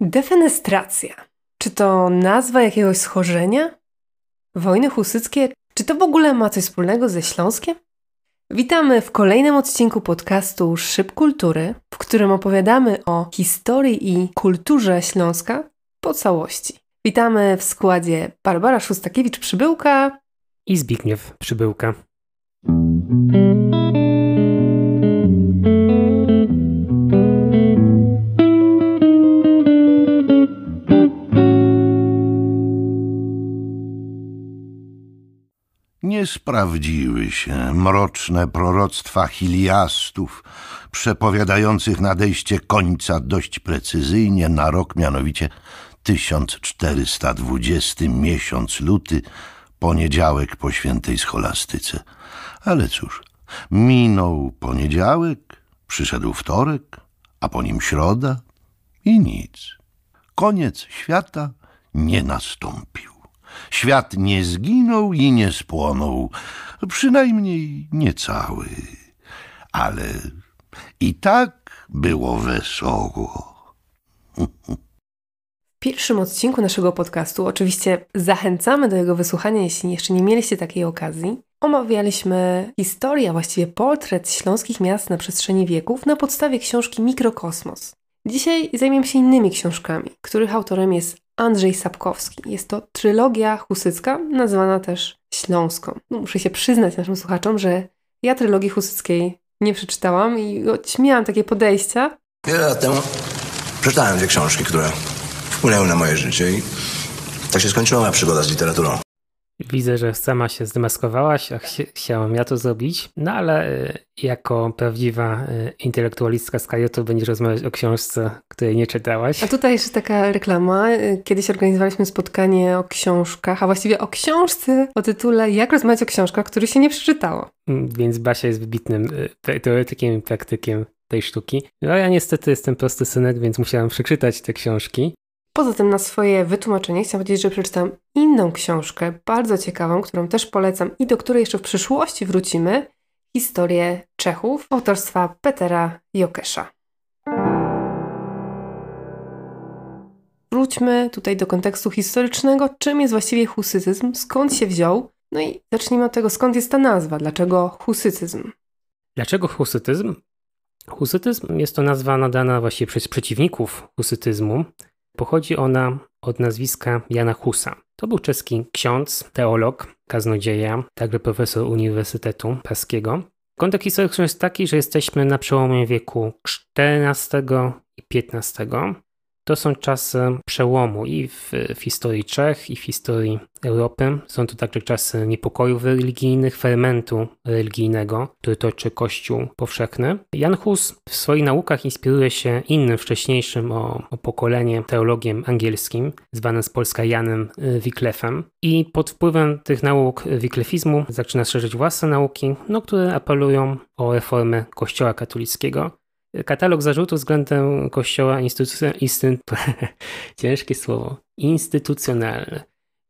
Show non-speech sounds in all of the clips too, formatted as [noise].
Defenestracja. Czy to nazwa jakiegoś schorzenia? Wojny husyckie? Czy to w ogóle ma coś wspólnego ze Śląskiem? Witamy w kolejnym odcinku podcastu Szyb Kultury, w którym opowiadamy o historii i kulturze Śląska po całości. Witamy w składzie Barbara Szustakiewicz-Przybyłka i Zbigniew Przybyłka. Nie sprawdziły się mroczne proroctwa Hiliastów, przepowiadających nadejście końca dość precyzyjnie na rok, mianowicie 1420 miesiąc luty, poniedziałek po świętej scholastyce. Ale cóż, minął poniedziałek, przyszedł wtorek, a po nim środa i nic. Koniec świata nie nastąpił. Świat nie zginął i nie spłonął, przynajmniej nie cały. Ale i tak było wesoło. W pierwszym odcinku naszego podcastu, oczywiście zachęcamy do jego wysłuchania, jeśli jeszcze nie mieliście takiej okazji, omawialiśmy historię, a właściwie portret śląskich miast na przestrzeni wieków na podstawie książki Mikrokosmos. Dzisiaj zajmiemy się innymi książkami, których autorem jest Andrzej Sapkowski. Jest to trylogia husycka, nazywana też Śląską. No, muszę się przyznać naszym słuchaczom, że ja trylogii husyckiej nie przeczytałam i miałam takie podejścia. Wiele lat temu przeczytałem dwie książki, które wpłynęły na moje życie i tak się skończyła moja przygoda z literaturą. Widzę, że sama się zdemaskowałaś, a ch chciałam ja to zrobić, no ale y, jako prawdziwa y, intelektualistka z Kajotu będziesz rozmawiać o książce, której nie czytałaś. A tutaj jeszcze taka reklama. Y, kiedyś organizowaliśmy spotkanie o książkach, a właściwie o książce o tytule Jak rozmawiać o książkach, których się nie przeczytało. Mm, więc Basia jest wybitnym teoretykiem i praktykiem tej sztuki. No ja niestety jestem prosty synek, więc musiałam przeczytać te książki. Poza tym na swoje wytłumaczenie chciałam powiedzieć, że przeczytam inną książkę, bardzo ciekawą, którą też polecam i do której jeszcze w przyszłości wrócimy. Historię Czechów autorstwa Petera Jokesza. Wróćmy tutaj do kontekstu historycznego, czym jest właściwie husycyzm, skąd się wziął, no i zacznijmy od tego, skąd jest ta nazwa, dlaczego husycyzm. Dlaczego husytyzm? Husytyzm jest to nazwa nadana właściwie przez przeciwników husytyzmu, Pochodzi ona od nazwiska Jana Husa. To był czeski ksiądz, teolog, kaznodzieja, także profesor Uniwersytetu Praskiego. Kontekst historyczny jest taki, że jesteśmy na przełomie wieku XIV i XV. To są czasy przełomu i w, w, historii Czech, i w historii Europy. Są to także czasy niepokojów religijnych, fermentu religijnego, który toczy Kościół powszechny. Jan Hus w swoich naukach inspiruje się innym, wcześniejszym o, o pokolenie teologiem angielskim, zwanym z Polska Janem Wyclifem. I pod wpływem tych nauk wyklefizmu zaczyna szerzyć własne nauki, no, które apelują o reformę Kościoła katolickiego katalog zarzutów względem Kościoła instytucjonalny, [laughs] ciężkie słowo, instytucjonalny.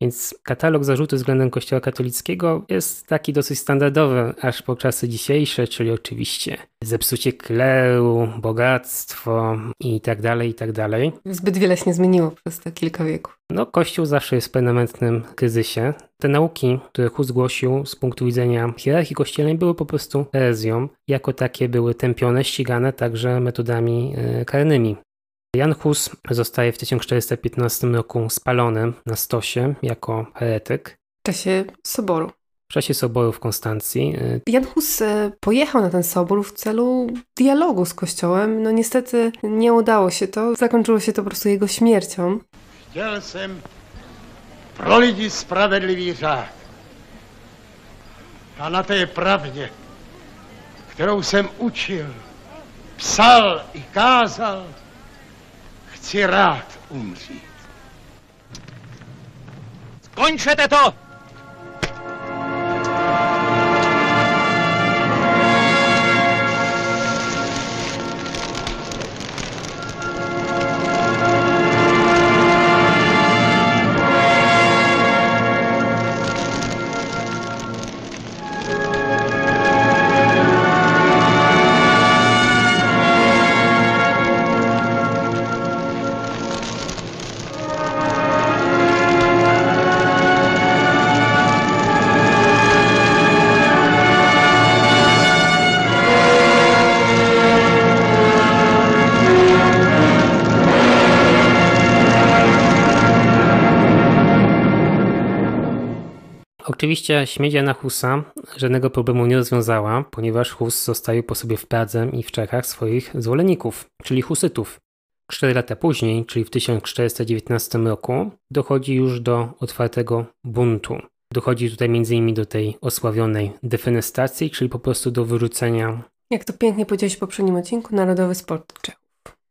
Więc katalog zarzutów względem Kościoła katolickiego jest taki dosyć standardowy aż po czasy dzisiejsze, czyli oczywiście zepsucie kleru, bogactwo i tak dalej, i tak dalej. Zbyt wiele się nie zmieniło przez te kilka wieków. No, Kościół zawsze jest w permanentnym kryzysie. Te nauki, które Hus zgłosił z punktu widzenia hierarchii kościelnej były po prostu herezją. Jako takie były tępione, ścigane także metodami e, karnymi. Jan Hus zostaje w 1415 roku spalony na stosie jako heretyk. W czasie soboru. W czasie soboru w Konstancji. Y, Jan Hus y, pojechał na ten sobór w celu dialogu z kościołem. No niestety nie udało się to. Zakończyło się to po prostu jego śmiercią. Chtěl jsem pro řád. A na té pravdě, kterou jsem učil, psal i kázal, chci rád umřít. Skončete to! Oczywiście śmierć Jana Husa żadnego problemu nie rozwiązała, ponieważ Hus zostawił po sobie w Pradze i w Czechach swoich zwolenników, czyli husytów. Cztery lata później, czyli w 1419 roku, dochodzi już do otwartego buntu. Dochodzi tutaj m.in. do tej osławionej defenestacji, czyli po prostu do wyrzucenia. Jak to pięknie powiedziałeś w poprzednim odcinku, Narodowy Sport Czechów.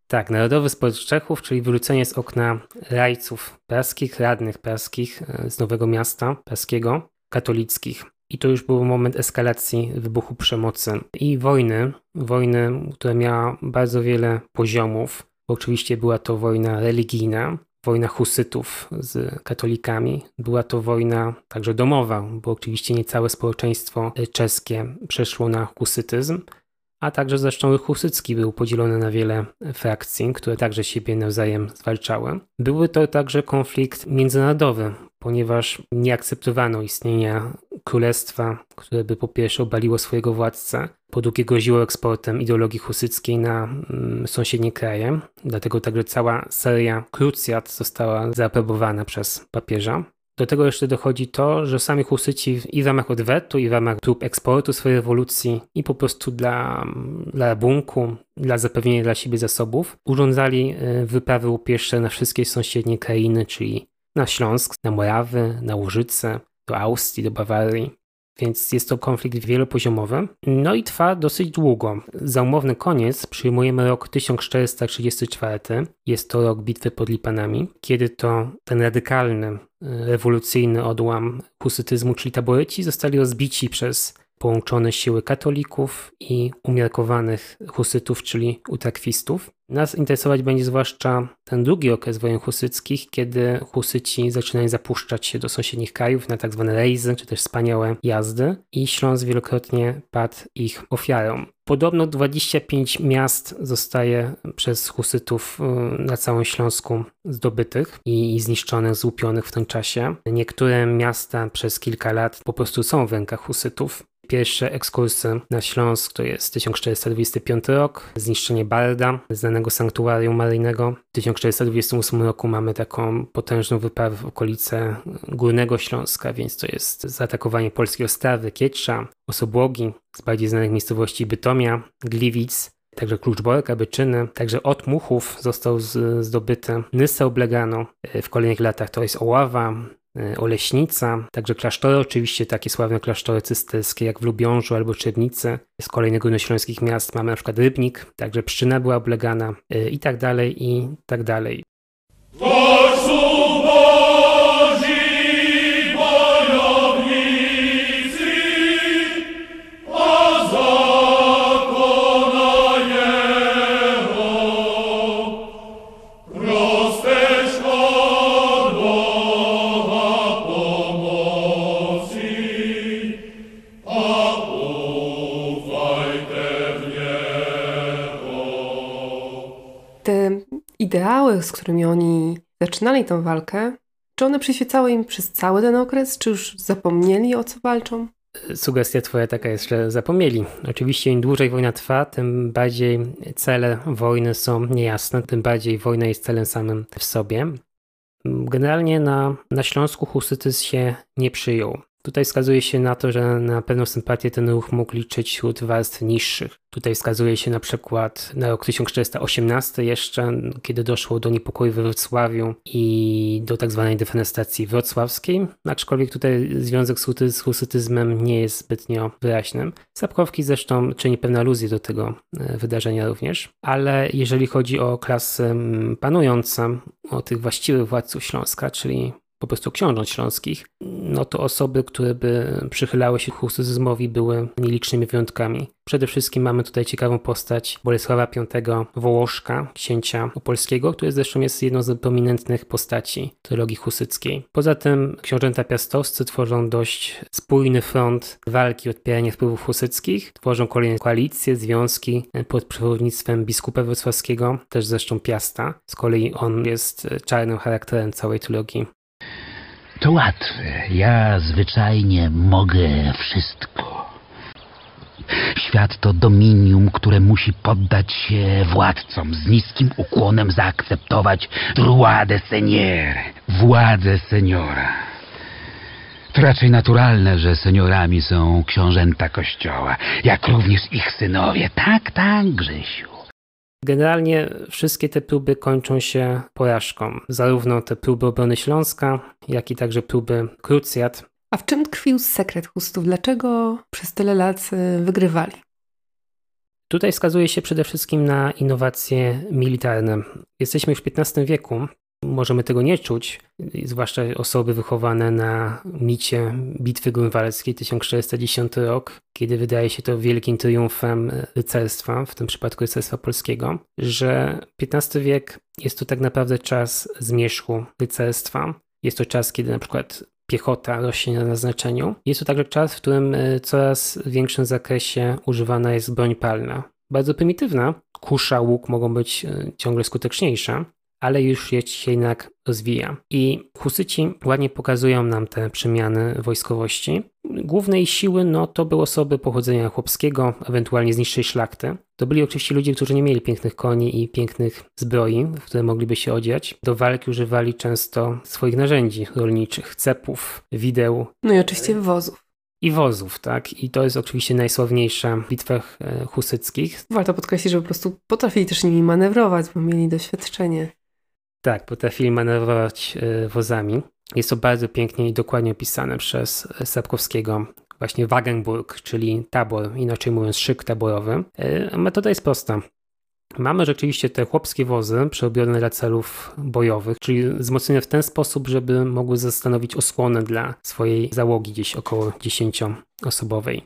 Tak, Narodowy Sport Czechów, czyli wyrzucenie z okna rajców praskich, radnych praskich e, z Nowego Miasta Praskiego, katolickich. I to już był moment eskalacji wybuchu przemocy i wojny, wojny, która miała bardzo wiele poziomów. Bo oczywiście była to wojna religijna, wojna husytów z katolikami. Była to wojna także domowa, bo oczywiście nie całe społeczeństwo czeskie przeszło na husytyzm, a także zresztą husycki był podzielony na wiele frakcji, które także siebie nawzajem zwalczały. Były to także konflikt międzynarodowy, ponieważ nie akceptowano istnienia królestwa, które by po pierwsze obaliło swojego władcę, po drugie groziło eksportem ideologii husyckiej na mm, sąsiednie kraje. Dlatego także cała seria krucjat została zaaprobowana przez papieża. Do tego jeszcze dochodzi to, że sami Husyci i w ramach odwetu, i w ramach prób eksportu swojej rewolucji, i po prostu dla, dla rabunku, dla zapewnienia dla siebie zasobów, urządzali e, wyprawy łupieżcze na wszystkie sąsiednie krainy, czyli na Śląsk, na Morawy, na Łużyce, do Austrii, do Bawarii. Więc jest to konflikt wielopoziomowy. No i trwa dosyć długo. Za umowny koniec przyjmujemy rok 1434. Jest to rok bitwy pod Lipanami, kiedy to ten radykalny, rewolucyjny odłam husytyzmu, czyli taboryci, zostali rozbici przez połączone siły katolików i umiarkowanych husytów, czyli utakwistów. Nas interesować będzie zwłaszcza ten drugi okres wojen husyckich, kiedy husyci zaczynają zapuszczać się do sąsiednich krajów na tak zwane rejzy, czy też wspaniałe jazdy i Śląsk wielokrotnie padł ich ofiarą. Podobno 25 miast zostaje przez husytów y, na całym Śląsku zdobytych i zniszczonych, złupionych w tym czasie. Niektóre miasta przez kilka lat po prostu są w rękach husytów. Pierwsze ekskursy na Śląsk to jest 1425 rok, zniszczenie Barda, znanego sanktuarium maryjnego. W 1428 roku mamy taką potężną wyprawę w okolice Górnego Śląska, więc to jest zaatakowanie polskiej Ostrawy, Kietrza, Osobłogi, z bardziej znanych miejscowości Bytomia, Gliwic, także Kluczborka, Byczyny, także od Muchów został zdobyty Nysa oblegano. W kolejnych latach to jest Oława, E, Oleśnica, także klasztory, oczywiście takie sławne klasztory cysterskie jak w Lubiążu albo Czernicy. Z kolejnych górnośląskich miast mamy na przykład Rybnik, także Pszczyna była oblegana e, i tak dalej, i tak dalej. Z którymi oni zaczynali tę walkę, czy one przyświecały im przez cały ten okres, czy już zapomnieli o co walczą? Sugestia twoja taka jest, że zapomnieli. Oczywiście im dłużej wojna trwa, tym bardziej cele wojny są niejasne, tym bardziej wojna jest celem samym w sobie. Generalnie na, na Śląsku husytyzm się nie przyjął. Tutaj wskazuje się na to, że na pewną sympatię ten ruch mógł liczyć wśród warstw niższych. Tutaj wskazuje się na przykład na rok 1418 jeszcze, kiedy doszło do niepokoju we Wrocławiu i do tak zwanej defenestacji wrocławskiej, aczkolwiek tutaj związek z husytyzmem nie jest zbytnio wyraźny. Sapkowski zresztą czyni pewne aluzje do tego e, wydarzenia również, ale jeżeli chodzi o klasy panujące, o tych właściwych władców Śląska, czyli po prostu książąt śląskich, no to osoby, które by przychylały się husyzmowi były nielicznymi wyjątkami. Przede wszystkim mamy tutaj ciekawą postać Bolesława V Wołoszka, księcia opolskiego, który zresztą jest jedną z prominentnych postaci teologii husyckiej. Poza tym książęta piastowscy tworzą dość spójny front walki odpierania wpływów husyckich, tworzą kolejne koalicje, związki pod przewodnictwem biskupa wrocławskiego, też zresztą Piasta. Z kolei on jest czarnym charakterem całej teologii to łatwe. Ja zwyczajnie mogę wszystko. Świat to dominium, które musi poddać się władcom, z niskim ukłonem zaakceptować droit seigneur, władzę seniora. To raczej naturalne, że seniorami są książęta kościoła, jak również ich synowie. Tak, tak, Grzesiu. Generalnie wszystkie te próby kończą się porażką. Zarówno te próby obrony Śląska, jak i także próby krucjat. A w czym tkwił sekret chustów? Dlaczego przez tyle lat y, wygrywali? Tutaj wskazuje się przede wszystkim na innowacje militarne. Jesteśmy już w XV wieku, możemy tego nie czuć, zwłaszcza osoby wychowane na micie Bitwy Grunwaldzkiej 1410 rok, kiedy wydaje się to wielkim triumfem rycerstwa, w tym przypadku rycerstwa polskiego, że XV wiek jest to tak naprawdę czas zmierzchu rycerstwa. Jest to czas, kiedy na przykład piechota rośnie na znaczeniu. Jest to także czas, w którym e, coraz większym zakresie używana jest broń palna. Bardzo prymitywna, kusza, łuk mogą być e, ciągle skuteczniejsze, ale już się jednak rozwija. I husyci ładnie pokazują nam te przemiany wojskowości. Głównej siły no, to były osoby pochodzenia chłopskiego, ewentualnie z niższej szlachty. To byli oczywiście ludzie, którzy nie mieli pięknych koni i pięknych zbroi, w które mogliby się odziać. Do walki używali często swoich narzędzi rolniczych, cepów, wideł. No i oczywiście wozów i wozów, tak? I to jest oczywiście najsławniejsza w bitwach e, husyckich. Warto podkreślić, że po prostu potrafili też nimi manewrować, bo mieli doświadczenie. Tak, potrafili manewrować e, wozami. Jest to bardzo pięknie i dokładnie opisane przez Sapkowskiego. Właśnie Wagenburg, czyli tabor, inaczej mówiąc szyk taborowy. E, metoda jest prosta. Mamy rzeczywiście te chłopskie wozy przerobione dla celów bojowych, czyli wzmocnione w ten sposób, żeby mogły zastanowić osłonę dla swojej załogi gdzieś około 10-osobowej.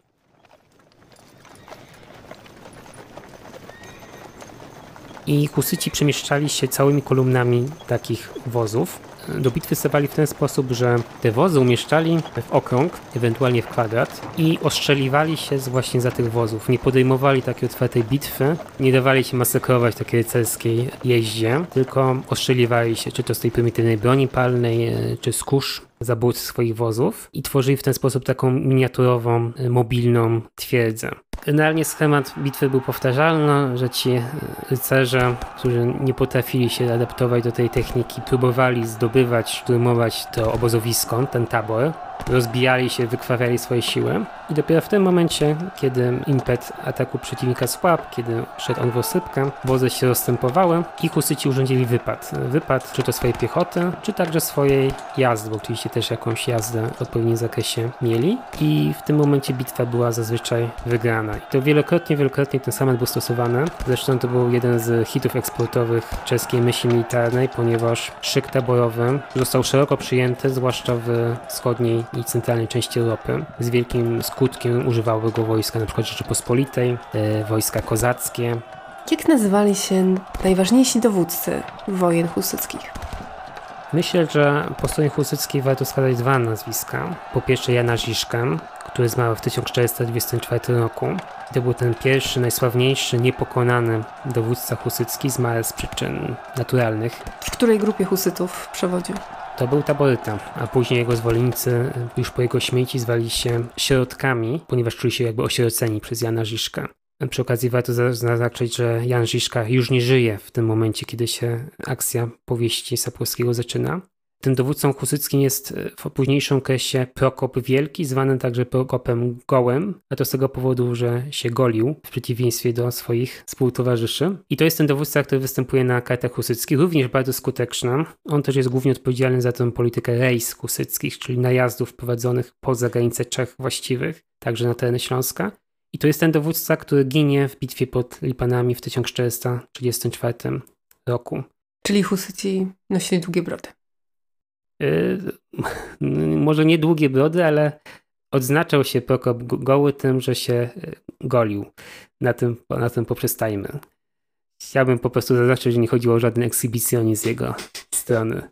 I husyci przemieszczali się całymi kolumnami takich wozów. Do bitwy stawali w ten sposób, że te wozy umieszczali w okrąg, ewentualnie w kwadrat i ostrzeliwali się właśnie za tych wozów. Nie podejmowali takiej otwartej bitwy, nie dawali się masakrować takiej rycerskiej jeździe, tylko ostrzeliwali się, czy to z tej prymitywnej broni palnej, e, czy z kurz zabójców swoich wozów i tworzyli w ten sposób taką miniaturową, e, mobilną twierdzę. Generalnie schemat bitwy był powtarzalny, że ci rycerze, którzy nie potrafili się adaptować do tej techniki, próbowali zdobywać, szturmować to obozowisko, ten tabor, rozbijali się, wykrwawiali swoje siły i dopiero w tym momencie, kiedy impet ataku przeciwnika słabł, kiedy szedł on w osypkę, wozy się rozstępowały i husyci urządzili wypad. Wypad czy to swojej piechoty, czy także swojej jazdy, bo oczywiście też jakąś jazdę w odpowiednim zakresie mieli i w tym momencie bitwa była zazwyczaj wygrana. I to wielokrotnie, wielokrotnie ten samet był stosowany. Zresztą to był jeden z hitów eksportowych czeskiej myśli militarnej, ponieważ szyk taborowy został szeroko przyjęty, zwłaszcza w wschodniej i centralnej części Europy. Z wielkim skutkiem używały go wojska np. Rzeczypospolitej, e, wojska kozackie. Jak nazywali się najważniejsi dowódcy wojen husyckich? Myślę, że po stronie husyckiej warto wskazać dwa nazwiska. Po pierwsze Jana Ziszkę, który zmarł w 1424 roku. To był ten pierwszy, najsławniejszy, niepokonany dowódca husycki, zmarł z przyczyn naturalnych. W której grupie husytów przewodził? To był taboryta, a później jego zwolennicy już po jego śmierci zwali się środkami, ponieważ czuli się jakby osieroceni przez Jana Żiszka. Przy okazji warto zaznaczyć, że Jan Żiszka już nie żyje w tym momencie, kiedy się akcja powieści Sapkowskiego zaczyna. Tym dowódcą husyckim jest e, w późniejszym okresie Prokop Wielki, zwany także Prokopem Gołem, a to z tego powodu, że się golił w przeciwieństwie do swoich współtowarzyszy. I to jest ten dowódca, który występuje na kartach husyckich, również bardzo skuteczny. On też jest głównie odpowiedzialny za tę politykę rejs husyckich, czyli najazdów prowadzonych poza granice Czech właściwych, także na tereny Śląska. I to jest ten dowódca, który ginie w bitwie pod Lipanami w 1434 roku. Czyli husyci nosili długie brody. Y, [laughs] może nie długie brody, ale odznaczał się Prokop Goły tym, że się y, golił. Na tym, na tym poprzestajmy. Chciałbym po prostu zaznaczyć, że nie chodziło o żaden ekshibicjonizm z jego strony.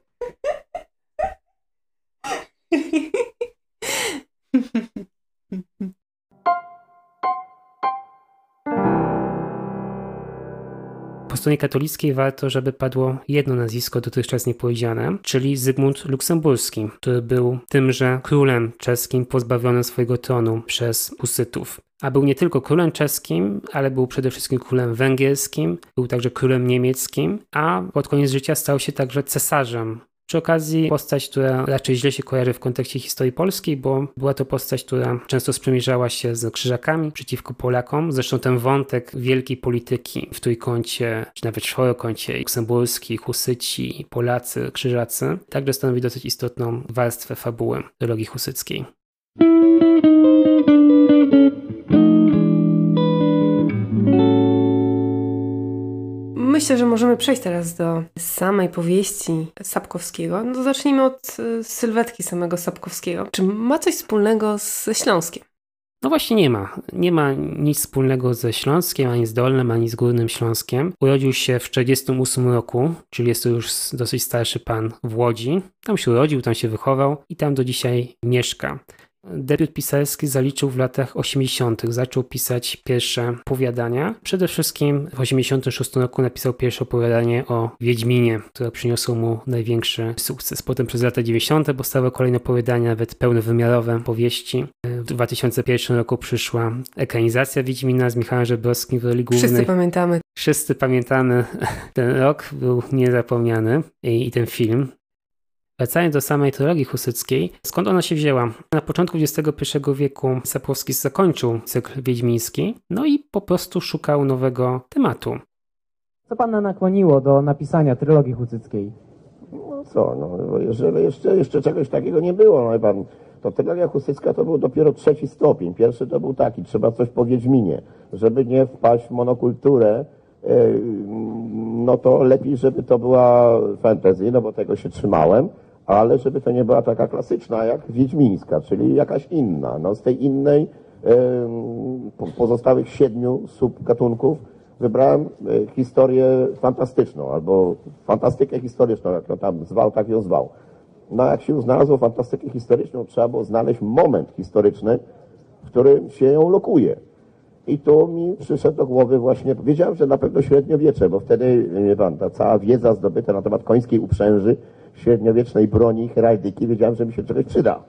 Stronie katolickiej warto, żeby padło jedno nazwisko dotychczas niepowiedziane, czyli Zygmunt Luksemburski, który był tymże królem czeskim pozbawionym swojego tronu przez Husytów. A był nie tylko królem czeskim, ale był przede wszystkim królem węgierskim, był także królem niemieckim, a pod koniec życia stał się także cesarzem Przy okazji postać, która raczej źle się kojarzy w kontekście historii polskiej, bo była to postać, która często sprzymierzała się z krzyżakami przeciwko Polakom. Zresztą ten wątek wielkiej polityki w trójkącie, czy nawet czworokącie luksemburski, husyci, Polacy, krzyżacy, także stanowi dosyć istotną warstwę fabuły teologii husyckiej. Myślę, że możemy przejść teraz do samej powieści Sapkowskiego. No zacznijmy od y, sylwetki samego Sapkowskiego. Czy ma coś wspólnego ze Śląskiem? No właśnie nie ma. Nie ma nic wspólnego ze Śląskiem, ani z Dolnym, ani z Górnym Śląskiem. Urodził się w 1948 roku, czyli jest to już dosyć starszy pan w Łodzi. Tam się urodził, tam się wychował i tam do dzisiaj mieszka. Debiut pisarski zaliczył w latach 80. Zaczął pisać pierwsze opowiadania. Przede wszystkim w 86 roku napisał pierwsze opowiadanie o Wiedźminie, które przyniosło mu największy sukces. Potem przez lata 90. powstały kolejne opowiadania, nawet pełnowymiarowe powieści. W 2001 roku przyszła ekranizacja Wiedźmina z Michałem Żebrowskim w roli głównej. Wszyscy pamiętamy. Wszyscy pamiętamy ten rok, był niezapomniany i, i ten film. Wracając do samej teologii husyckiej, skąd ona się wzięła? Na początku XXI wieku Sapłowski zakończył cykl wiedźmiński, no i po prostu szukał nowego tematu. Co pana nakłoniło do napisania trylogii husyckiej? No co, no jeżeli jeszcze, jeszcze czegoś takiego nie było, no pan, to trylogia husycka to był dopiero trzeci stopień. Pierwszy to był taki, trzeba coś po Wiedźminie, żeby nie wpaść w monokulturę, e, no to lepiej, żeby to była fantasy, no bo tego się trzymałem, ale żeby to nie była taka klasyczna jak wiedźmińska, czyli jakaś inna. No z tej innej pozostałych siedmiu subgatunków wybrałem e, historię fantastyczną, albo fantastykę historyczną, jak to tam zwał, tak ją zwał. No jak się znalazło fantastykę historyczną, trzeba było znaleźć moment historyczny, w którym się ją lokuje. I tu mi przyszedł do głowy właśnie, wiedziałem, że na pewno średniowiecze, bo wtedy, wie pan, ta cała wiedza zdobyta na temat końskiej uprzęży, średniowiecznej broni, heraldyki, wiedziałem, że mi się czegoś przyda.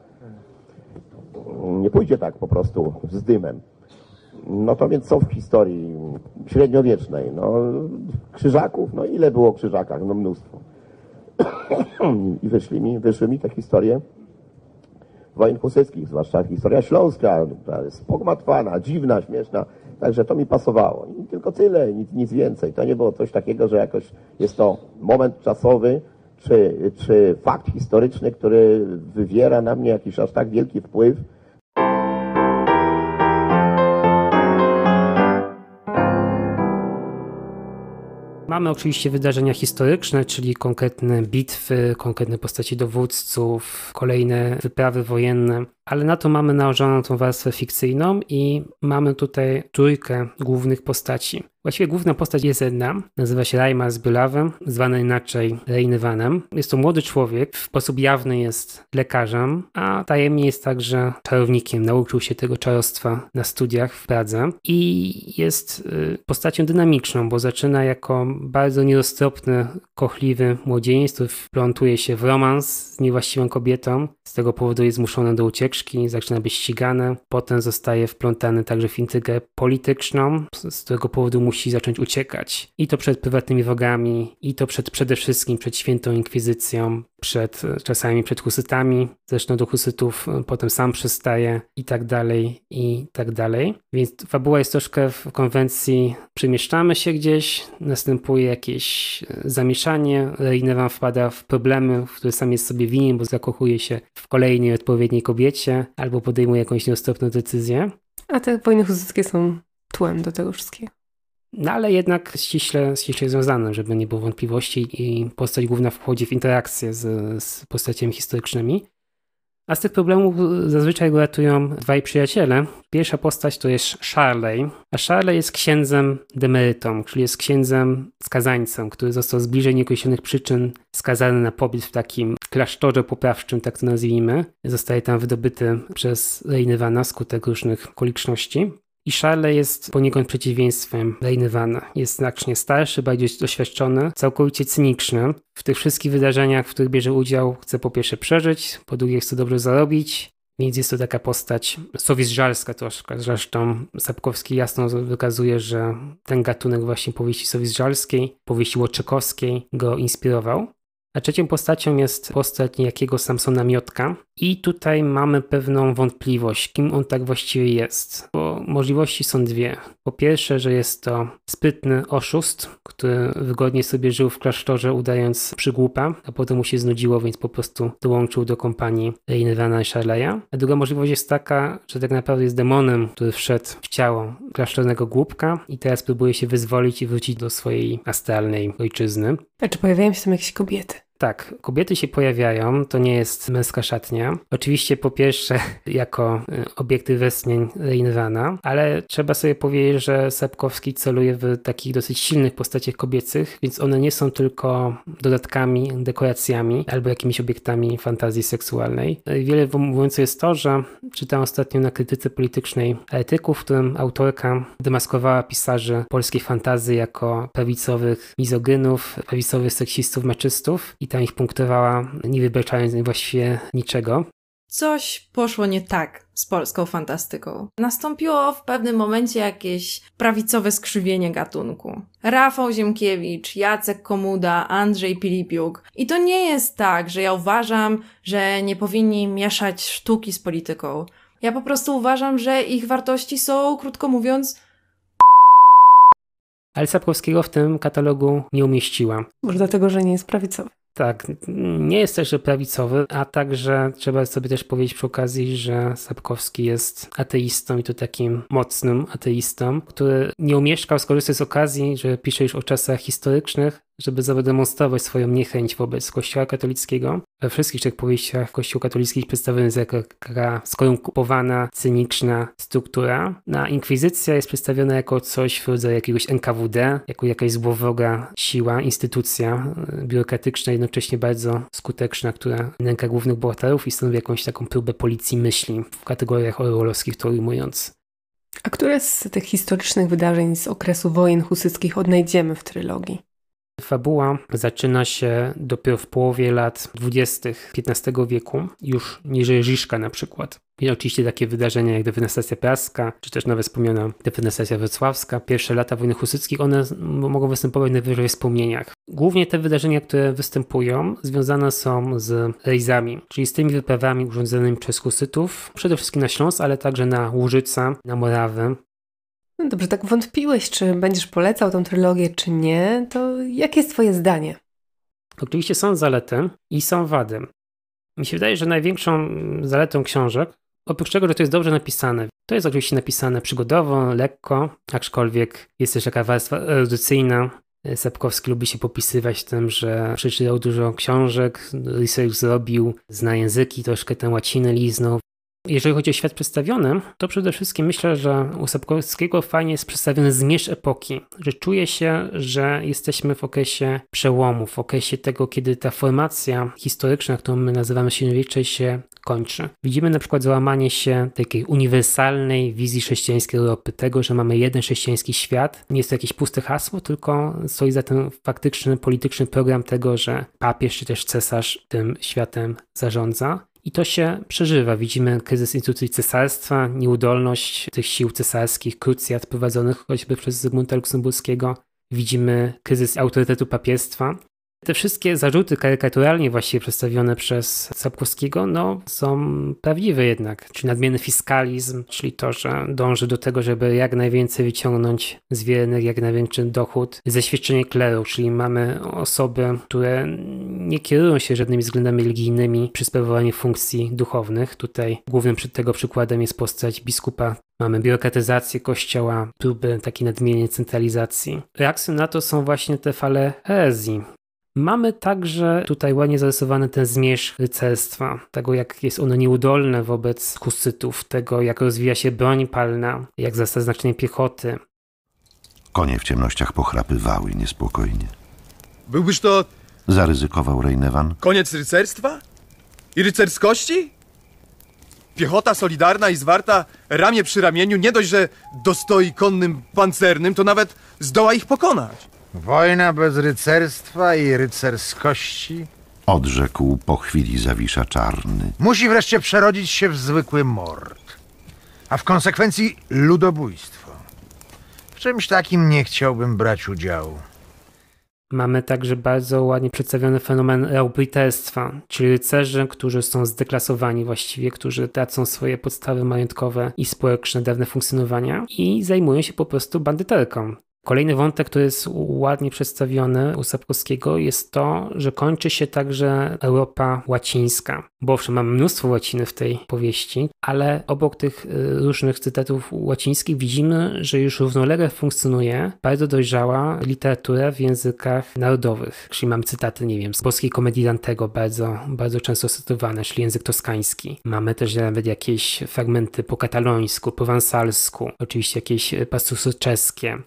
Nie pójdzie tak po prostu z dymem. No to więc co w historii średniowiecznej? No, krzyżaków, no ile było krzyżakach? No mnóstwo. I wyszli mi, wyszły mi te historie wojen husyckich, zwłaszcza historia śląska, spogmatwana, dziwna, śmieszna. Także to mi pasowało. I tylko tyle, nic, nic więcej. To nie było coś takiego, że jakoś jest to moment czasowy, czy, czy fakt historyczny, który wywiera na mnie jakiś aż tak wielki wpływ, Mamy oczywiście wydarzenia historyczne, czyli konkretne bitwy, konkretne postaci dowódców, kolejne wyprawy wojenne, ale na to mamy nałożoną tą warstwę fikcyjną i mamy tutaj trójkę głównych postaci. Właściwie główna postać jest jedna, nazywa się Raimar Zbylawem, zwany inaczej Reinywanem. Jest to młody człowiek, w sposób jawny jest lekarzem, a tajemnie jest także czarownikiem. Nauczył się tego czarostwa na studiach w Pradze i jest y, postacią dynamiczną, bo zaczyna jako bardzo nieroztropny, kochliwy młodzieniec, który wplątuje się w romans z niewłaściwą kobietą. Z tego powodu jest zmuszony do ucieczki, zaczyna być ścigany. Potem zostaje wplątany także w intrygę polityczną, z którego powodu musi zacząć uciekać. I to przed prywatnymi wrogami, i to przed przede wszystkim przed świętą inkwizycją, przed czasami przed husytami, zresztą do husytów e, potem sam przystaje i tak dalej, i tak dalej. Więc fabuła jest troszkę w konwencji przemieszczamy się gdzieś, następuje jakieś e, zamieszanie, Reinewan wpada w problemy, w które sam jest sobie winien, bo zakochuje się w kolejnej odpowiedniej kobiecie albo podejmuje jakąś nieostropną decyzję. A te wojny husyckie są tłem do tego wszystkiego. No ale jednak ściśle, ściśle związane, żeby nie było wątpliwości i postać główna wchodzi w interakcję z, z postaciami historycznymi. A z tych problemów zazwyczaj go ratują dwaj przyjaciele. Pierwsza postać to jest Charley, a Charley jest księdzem demerytą, czyli jest księdzem skazańcem, który został z bliżej nieokreślonych przyczyn skazany na pobyt w takim klasztorze poprawczym, tak to nazwijmy. Zostaje tam wydobyty przez Reinywana skutek różnych okoliczności. I Charles jest poniekąd przeciwieństwem Reinywana. Jest znacznie starszy, bardziej doświadczony, całkowicie cyniczny. W tych wszystkich wydarzeniach, w których bierze udział, chce po pierwsze przeżyć, po drugie chce dobrze zarobić, więc jest to taka postać sowizżalska troszkę. Zresztą Sapkowski jasno wykazuje, że ten gatunek właśnie powieści sowizżalskiej, powieści łoczykowskiej go inspirował. A trzecią postacią jest postać niejakiego Samsona Miotka. I tutaj mamy pewną wątpliwość, kim on tak właściwie jest. Bo możliwości są dwie. Po pierwsze, że jest to sprytny oszust, który wygodnie sobie żył w klasztorze, udając przygłupa, a potem mu się znudziło, więc po prostu dołączył do kompanii Reinvana i Charleya. A druga możliwość jest taka, że tak naprawdę jest demonem, który wszedł w ciało klasztornego głupka i teraz próbuje się wyzwolić i wrócić do swojej astralnej ojczyzny. A czy pojawiają się tam jakieś kobiety? Tak, kobiety się pojawiają, to nie jest męska szatnia. Oczywiście po pierwsze [laughs] jako y, obiekty westchnień Reinvana, ale trzeba sobie powiedzieć, że Sapkowski celuje w takich dosyć silnych postaciach kobiecych, więc one nie są tylko dodatkami, dekoracjami albo jakimiś obiektami fantazji seksualnej. Wiele mówiące jest to, że czytałem ostatnio na krytyce politycznej etyków, w którym autorka demaskowała pisarzy polskiej fantazy jako prawicowych mizogynów, prawicowych seksistów, meczystów i tam ich punktowała, nie wybeczając właściwie niczego. Coś poszło nie tak z polską fantastyką. Nastąpiło w pewnym momencie jakieś prawicowe skrzywienie gatunku. Rafał Ziemkiewicz, Jacek Komuda, Andrzej Pilipiuk. I to nie jest tak, że ja uważam, że nie powinni mieszać sztuki z polityką. Ja po prostu uważam, że ich wartości są, krótko mówiąc, ale Sapkowskiego w tym katalogu nie umieściła. Może dlatego, że nie jest prawicowy. Tak, nie jest też prawicowy, a także trzeba sobie też powiedzieć przy okazji, że Sapkowski jest ateistą i to takim mocnym ateistą, który nie umieszkał skorzystać z okazji, że pisze już o czasach historycznych, żeby zademonstrować swoją niechęć wobec Kościoła katolickiego. We wszystkich trzech powieściach Kościół katolicki przedstawiony jest jako taka skorumpowana, cyniczna struktura. Na inkwizycja jest przedstawiona jako coś w rodzaju jakiegoś NKWD, jako jakaś złowroga siła, instytucja e, biurokratyczna, jednocześnie bardzo skuteczna, która nęka głównych bohaterów i stanowi jakąś taką próbę policji myśli w kategoriach orwellowskich to ujmując. A które z tych historycznych wydarzeń z okresu wojen husyckich odnajdziemy w trylogii? Fabuła zaczyna się dopiero w połowie lat 20. XV wieku, już niżej Rziszka na przykład. I oczywiście takie wydarzenia jak defenestracja praska, czy też nawet wspomniana defenestracja wrocławska, pierwsze lata wojny husyckich, one mogą występować najwyżej w wspomnieniach. Głównie te wydarzenia, które występują, związane są z rejzami, czyli z tymi wyprawami urządzonymi przez husytów, przede wszystkim na Śląsk, ale także na Łużyca, na Morawy, no dobrze, tak wątpiłeś, czy będziesz polecał tą trylogię, czy nie, to jakie jest twoje zdanie? Oczywiście są zalety i są wady. Mi się wydaje, że największą zaletą książek, oprócz tego, że to jest dobrze napisane, to jest oczywiście napisane przygodowo, lekko, aczkolwiek jest też taka warstwa erudycyjna. Sapkowski lubi się popisywać tym, że przeczytał dużo książek, research zrobił, zna języki, troszkę tę łacinę liznął, jeżeli chodzi o świat przedstawiony, to przede wszystkim myślę, że u Sapkowskiego fajnie jest przedstawiony zmierzch epoki, że czuje się, że jesteśmy w okresie przełomu, w okresie tego, kiedy ta formacja historyczna, którą my nazywamy średniowieczej, się kończy. Widzimy na przykład załamanie się takiej uniwersalnej wizji chrześcijańskiej Europy, tego, że mamy jeden chrześcijański świat. Nie jest to jakieś puste hasło, tylko stoi za tym faktyczny, polityczny program tego, że papież czy też cesarz tym światem zarządza. I to się przeżywa. Widzimy kryzys instytucji cesarstwa, nieudolność tych sił cesarskich, krucjat prowadzonych choćby przez Zygmunta Luksemburskiego. Widzimy kryzys autorytetu papiestwa. Te wszystkie zarzuty karykaturalnie właściwie przedstawione przez Sapkowskiego no, są prawdziwe jednak, czyli nadmierny fiskalizm, czyli to, że dąży do tego, żeby jak najwięcej wyciągnąć z wiernych, jak największy dochód, zeświadczenie kleru, czyli mamy osoby, które nie kierują się żadnymi względami religijnymi przy sprawowaniu funkcji duchownych. Tutaj głównym tego przykładem jest postać biskupa Mamy biurokratyzację kościoła, próby takiej nadmiernej centralizacji. Reakcją na to są właśnie te fale herezji, Mamy także tutaj ładnie zarysowany ten zmierzch rycerstwa, tego jak jest ono nieudolne wobec husytów, tego jak rozwija się broń palna, jak zasta znaczenie piechoty. Konie w ciemnościach pochrapywały niespokojnie. Byłbyż to... Zaryzykował Rejnewan. Koniec rycerstwa? I rycerskości? Piechota solidarna i zwarta ramię przy ramieniu nie dość, że dostoi konnym pancernym, to nawet zdoła ich pokonać. Wojna bez rycerstwa i rycerskości Odrzekł po chwili Zawisza Czarny. musi wreszcie przerodzić się w zwykły mord, a w konsekwencji ludobójstwo. W czymś takim nie chciałbym brać udziału. Mamy także bardzo ładnie przedstawiony fenomen reubryterstwa, czyli rycerzy, którzy są zdeklasowani właściwie, którzy tracą swoje podstawy majątkowe i społeczne dawne funkcjonowania i zajmują się po prostu bandyterką. Kolejny wątek, który jest ładnie przedstawiony u Sapkowskiego, jest to, że kończy się także Europa łacińska. Bo owszem, mamy mnóstwo łaciny w tej powieści, ale obok tych y, różnych cytatów łacińskich widzimy, że już równolegle funkcjonuje bardzo dojrzała literatura w językach narodowych. Czyli mamy cytaty, nie wiem, z polskiej komedii Dantego, bardzo, bardzo często cytowane, czyli język toskański. Mamy też nawet jakieś fragmenty po katalońsku, po wansalsku, oczywiście jakieś pastusy czeskie,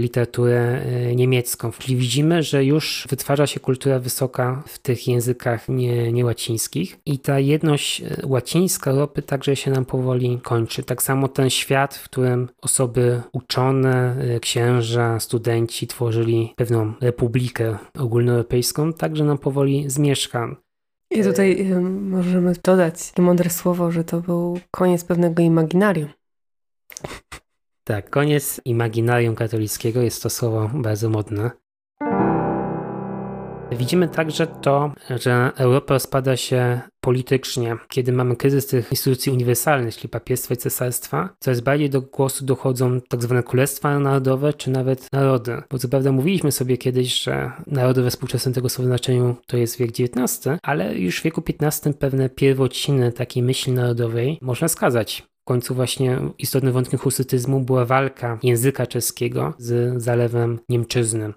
literaturę y, niemiecką. Czyli widzimy, że już wytwarza się kultura wysoka w tych językach nie, niełacińskich i ta jedność e, łacińska Europy także się nam powoli kończy. Tak samo ten świat, w którym osoby uczone, e, księża, studenci tworzyli pewną republikę ogólnoeuropejską, także nam powoli zmieszka. I tutaj e, możemy dodać mądre słowo, że to był koniec pewnego imaginarium. Tak, koniec imaginarium katolickiego jest to słowo bardzo modne. Widzimy także to, że Europa rozpada się politycznie, kiedy mamy kryzys tych instytucji uniwersalnych, czyli papiestwa i cesarstwa, coraz bardziej do głosu dochodzą tak zwane królestwa narodowe, czy nawet narody. Bo co prawda mówiliśmy sobie kiedyś, że narody we współczesnym tego słowa znaczeniu to jest wiek XIX, ale już w wieku XV pewne pierwociny takiej myśli narodowej można skazać. W końcu właśnie istotnym wątkiem husytyzmu była walka języka czeskiego z zalewem Niemczyzny.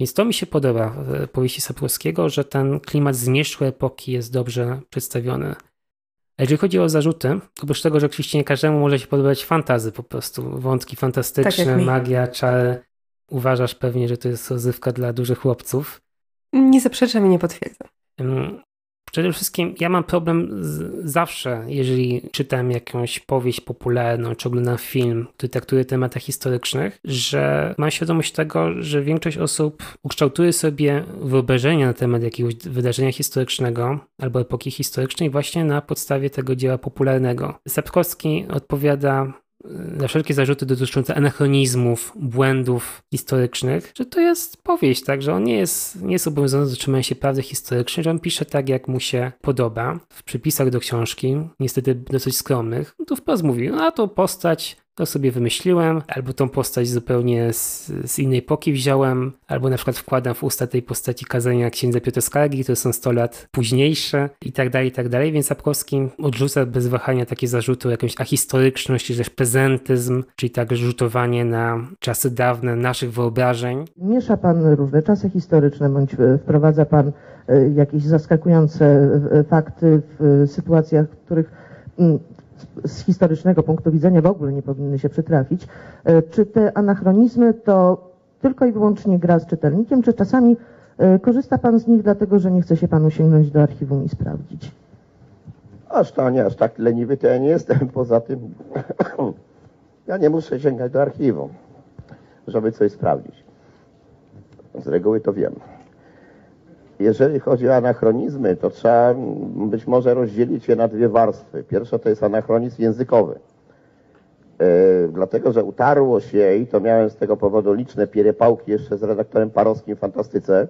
Więc to mi się podoba w powieści Sapkowskiego, że ten klimat zmierzchłej epoki jest dobrze przedstawiony. A jeżeli chodzi o zarzuty, oprócz tego, że oczywiście nie każdemu może się podobać fantazy po prostu, wątki fantastyczne, tak magia, czary, uważasz pewnie, że to jest rozrywka dla dużych chłopców. Nie zaprzeczam i nie potwierdzam. Przede wszystkim ja mam problem z, zawsze, jeżeli czytam jakąś powieść popularną, czy oglądam film, który traktuje tematach historycznych, że mam świadomość tego, że większość osób ukształtuje sobie wyobrażenia na temat jakiegoś wydarzenia historycznego albo epoki historycznej właśnie na podstawie tego dzieła popularnego. Sapkowski odpowiada na wszelkie zarzuty dotyczące anachronizmów, błędów historycznych, że to jest powieść, tak, że on nie jest, nie jest obowiązany do trzymania się prawdy historycznej, że on pisze tak, jak mu się podoba. W przypisach do książki, niestety dosyć skromnych, to wprost mówi, no a to postać to sobie wymyśliłem, albo tą postać zupełnie z, z, innej epoki wziąłem, albo na przykład wkładam w usta tej postaci kazania księdza Piotra Skargi, które są 100 lat późniejsze i tak dalej, i tak dalej, więc Sapkowski odrzuca bez wahania takie zarzuty o jakąś ahistoryczność, czy też prezentyzm, czyli tak rzutowanie na czasy dawne naszych wyobrażeń. Miesza pan różne czasy historyczne, bądź wprowadza pan e, jakieś zaskakujące e, fakty w sytuacjach, w których z historycznego punktu widzenia w ogóle nie powinny się przytrafić. E, czy te anachronizmy to tylko i wyłącznie gra z czytelnikiem, czy czasami e, korzysta Pan z nich dlatego, że nie chce się Panu sięgnąć do archiwum i sprawdzić? Aż to nie, aż tak leniwy to ja nie jestem. Poza tym [clears throat] ja nie muszę sięgać do archiwum, żeby coś sprawdzić. Z reguły to wiem. Jeżeli chodzi o anachronizmy, to trzeba być może rozdzielić je na dwie warstwy. Pierwsza to jest anachronizm językowy. Yy, dlatego, że utarło się i to miałem z tego powodu liczne pierepałki jeszcze z redaktorem Parowskim w Fantastyce,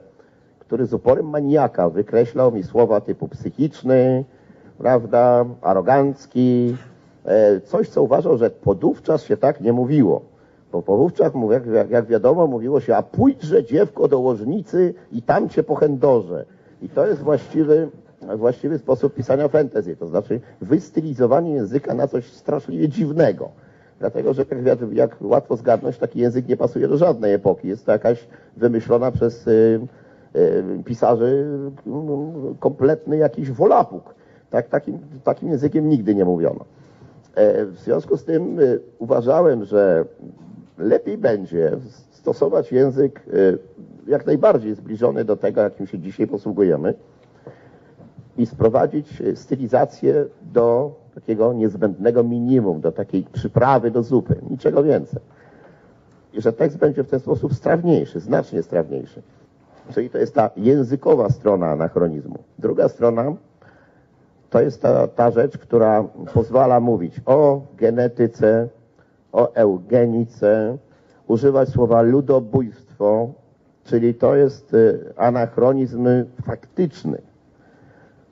który z uporem maniaka wykreślał mi słowa typu psychiczny, prawda, arogancki, yy, coś, co uważał, że podówczas się tak nie mówiło. Bo wówczas, jak, jak, jak wiadomo, mówiło się, a pójdźże dziewko do łożnicy i tam cię pochędorze. I to jest właściwy, właściwy sposób pisania fantasy, to znaczy wystylizowanie języka na coś straszliwie dziwnego. Dlatego, że jak, jak łatwo zgadnąć, taki język nie pasuje do żadnej epoki. Jest to jakaś wymyślona przez y, y, pisarzy y, kompletny jakiś wolapuk. Tak, takim, takim językiem nigdy nie mówiono. E, w związku z tym y, uważałem, że lepiej będzie stosować język y, jak najbardziej zbliżony do tego, jakim się dzisiaj posługujemy i sprowadzić stylizację do takiego niezbędnego minimum, do takiej przyprawy do zupy, niczego więcej. I że tekst będzie w ten sposób strawniejszy, znacznie strawniejszy. Czyli to jest ta językowa strona anachronizmu. Druga strona to jest ta, ta rzecz, która pozwala mówić o genetyce, o eugenice, używać słowa ludobójstwo, Czyli to jest y, anachronizm faktyczny.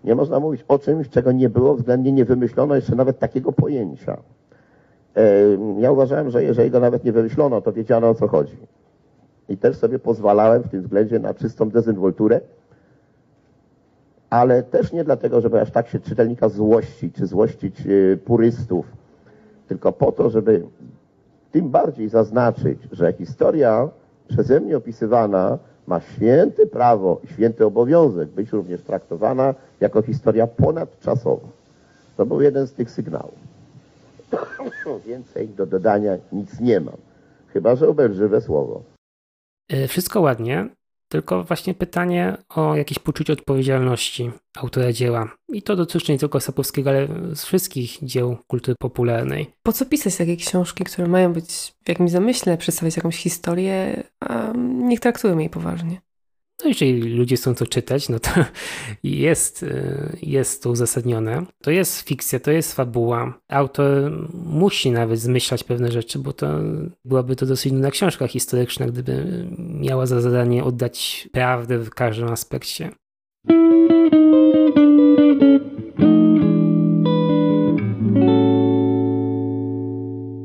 Nie można mówić o czymś, czego nie było, względnie nie wymyślono jeszcze nawet takiego pojęcia. E, ja uważałem, że jeżeli go nawet nie wymyślono, to wiedziano o co chodzi. I też sobie pozwalałem w tym względzie na czystą dezynwolturę, ale też nie dlatego, żeby aż tak się czytelnika złościć, czy złościć y, purystów, tylko po to, żeby tym bardziej zaznaczyć, że historia przeze mnie opisywana ma święte prawo i święty obowiązek być również traktowana jako historia ponadczasowa. To był jeden z tych sygnałów. [coughs] Więcej do dodania nic nie mam, chyba że obelżywe słowo. E, wszystko ładnie, tylko właśnie pytanie o jakieś poczucie odpowiedzialności autora dzieła. I to dotyczy nie tylko Sapowskiego, ale z wszystkich dzieł kultury popularnej. Po co pisać takie książki, które mają być w jakimś zamyśle, przedstawiać jakąś historię, a niech traktują jej poważnie? No jeżeli ludzie chcą to czytać, no to [laughs] jest, y, jest to uzasadnione. To jest fikcja, to jest fabuła. Autor musi nawet zmyślać pewne rzeczy, bo to byłaby to dosyć nudna książka historyczna, gdyby miała za zadanie oddać prawdę w każdym aspekcie.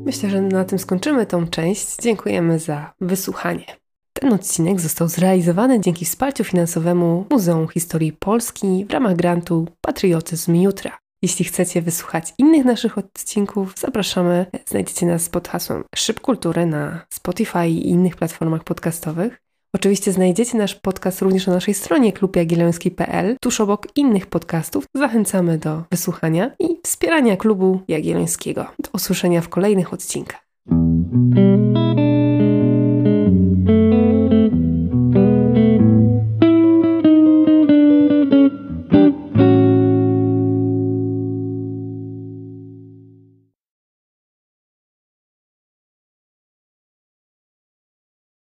Myślę, że na tym skończymy tą część. Dziękujemy za wysłuchanie. Ten odcinek został zrealizowany dzięki wsparciu finansowemu Muzeum Historii Polski w ramach grantu Patriotyzm Jutra. Jeśli chcecie wysłuchać innych naszych odcinków, zapraszamy. Znajdziecie nas pod hasłem Szyb Kultury na Spotify i innych platformach podcastowych. Oczywiście znajdziecie nasz podcast również na naszej stronie klubjagielloński.pl, tuż obok innych podcastów. Zachęcamy do wysłuchania i wspierania klubu jagiellońskiego. Do usłyszenia w kolejnych odcinkach.